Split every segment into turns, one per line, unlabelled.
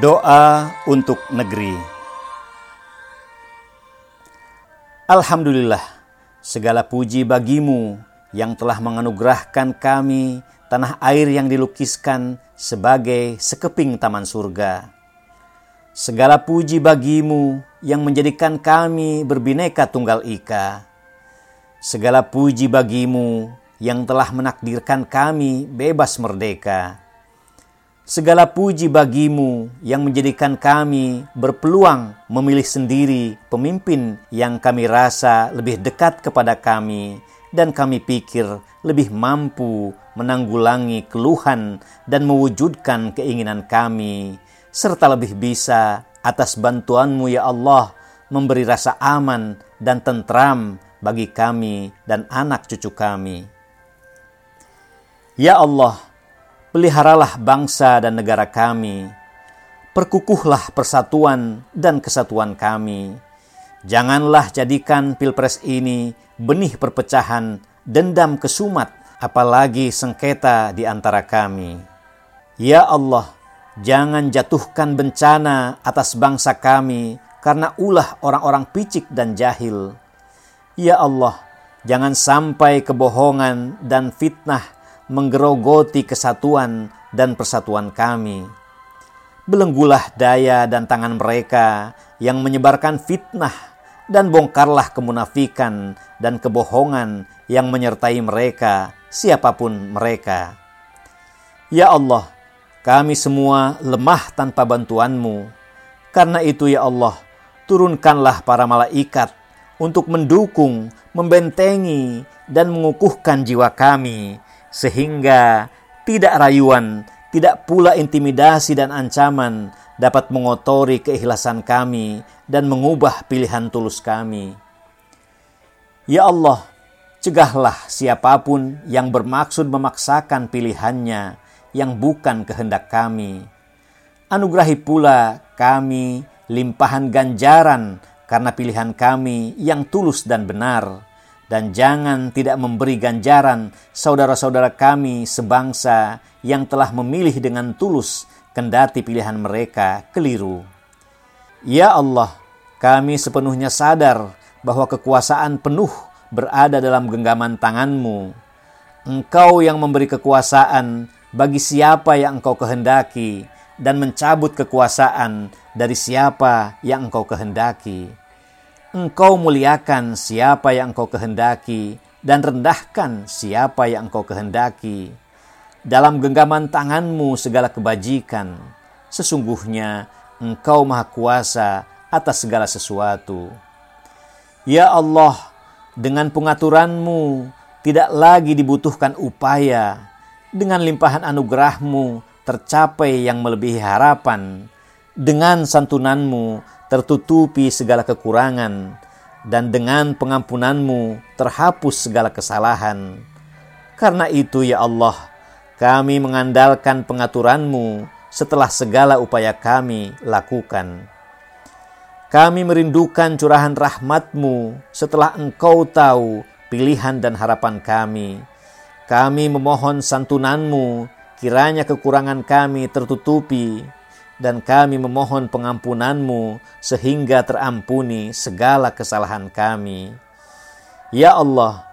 Doa untuk negeri. Alhamdulillah, segala puji bagimu yang telah menganugerahkan kami tanah air yang dilukiskan sebagai sekeping taman surga. Segala puji bagimu yang menjadikan kami berbineka tunggal ika. Segala puji bagimu yang telah menakdirkan kami bebas merdeka Segala puji bagimu yang menjadikan kami berpeluang memilih sendiri pemimpin yang kami rasa lebih dekat kepada kami dan kami pikir lebih mampu menanggulangi keluhan dan mewujudkan keinginan kami serta lebih bisa atas bantuanmu ya Allah memberi rasa aman dan tentram bagi kami dan anak cucu kami. Ya Allah, peliharalah bangsa dan negara kami, perkukuhlah persatuan dan kesatuan kami. Janganlah jadikan pilpres ini benih perpecahan, dendam kesumat, apalagi sengketa di antara kami. Ya Allah, jangan jatuhkan bencana atas bangsa kami karena ulah orang-orang picik dan jahil. Ya Allah, jangan sampai kebohongan dan fitnah menggerogoti kesatuan dan persatuan kami. Belenggulah daya dan tangan mereka yang menyebarkan fitnah dan bongkarlah kemunafikan dan kebohongan yang menyertai mereka, siapa pun mereka. Ya Allah, kami semua lemah tanpa bantuanmu. Karena itu ya Allah, turunkanlah para malaikat untuk mendukung, membentengi, dan mengukuhkan jiwa kami sehingga tidak rayuan, tidak pula intimidasi dan ancaman dapat mengotori keikhlasan kami dan mengubah pilihan tulus kami. Ya Allah, cegahlah siapa pun yang bermaksud memaksakan pilihannya yang bukan kehendak kami. Anugerahi pula kami limpahan ganjaran karena pilihan kami yang tulus dan benar dan jangan tidak memberi ganjaran saudara-saudara kami sebangsa yang telah memilih dengan tulus kendati pilihan mereka keliru. Ya Allah, kami sepenuhnya sadar bahwa kekuasaan penuh berada dalam genggaman tanganmu. Engkau yang memberi kekuasaan bagi siapa yang engkau kehendaki dan mencabut kekuasaan dari siapa yang engkau kehendaki. Engkau muliakan siapa yang engkau kehendaki dan rendahkan siapa yang engkau kehendaki. Dalam genggaman tanganmu segala kebajikan. Sesungguhnya engkau maha kuasa atas segala sesuatu. Ya Allah, dengan pengaturanmu tidak lagi dibutuhkan upaya. Dengan limpahan anugerahmu tercapai yang melebihi harapan. Dengan santunanmu tertutupi segala kekurangan, dan dengan pengampunanmu terhapus segala kesalahan. Karena itu ya Allah, kami mengandalkan pengaturanmu setelah segala upaya kami lakukan. Kami merindukan curahan rahmatmu setelah engkau tahu pilihan dan harapan kami. Kami memohon santunanmu, kiranya kekurangan kami tertutupi dan kami memohon pengampunanmu sehingga terampuni segala kesalahan kami. Ya Allah,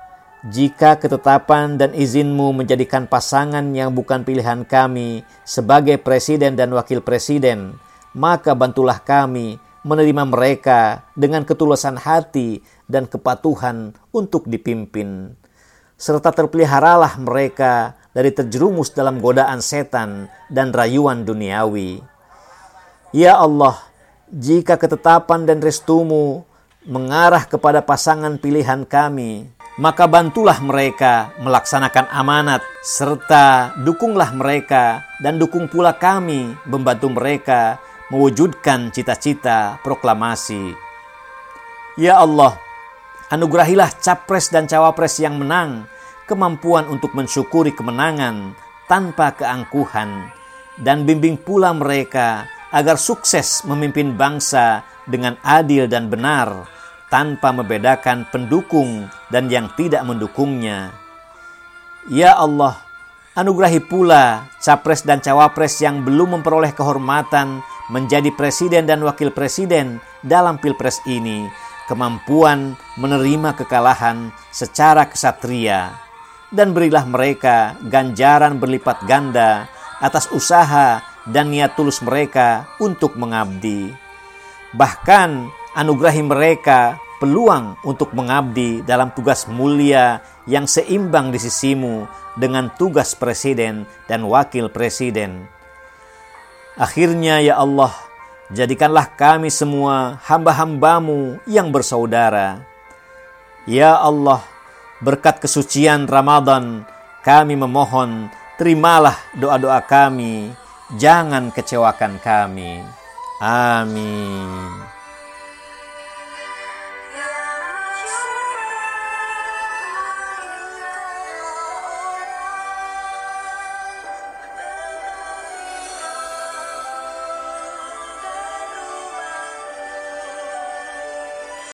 jika ketetapan dan izinmu menjadikan pasangan yang bukan pilihan kami sebagai presiden dan wakil presiden, maka bantulah kami menerima mereka dengan ketulusan hati dan kepatuhan untuk dipimpin. Serta terpeliharalah mereka dari terjerumus dalam godaan setan dan rayuan duniawi Ya Allah, jika ketetapan dan restumu mengarah kepada pasangan pilihan kami, maka bantulah mereka melaksanakan amanat, serta dukunglah mereka dan dukung pula kami membantu mereka mewujudkan cita-cita proklamasi. Ya Allah, anugerahilah capres dan cawapres yang menang, kemampuan untuk mensyukuri kemenangan tanpa keangkuhan, dan bimbing pula mereka agar sukses memimpin bangsa dengan adil dan benar tanpa membedakan pendukung dan yang tidak mendukungnya. Ya Allah, Anugerahi pula capres dan cawapres yang belum memperoleh kehormatan menjadi presiden dan wakil presiden dalam pilpres ini kemampuan menerima kekalahan secara kesatria dan berilah mereka ganjaran berlipat ganda atas usaha dan niat tulus mereka untuk mengabdi. Bahkan anugerahi mereka peluang untuk mengabdi dalam tugas mulia yang seimbang di sisimu dengan tugas presiden dan wakil presiden. Akhirnya ya Allah, jadikanlah kami semua hamba-hambamu yang bersaudara. Ya Allah, berkat kesucian Ramadan, kami memohon terimalah doa-doa kami, jangan kecewakan kami. Amin.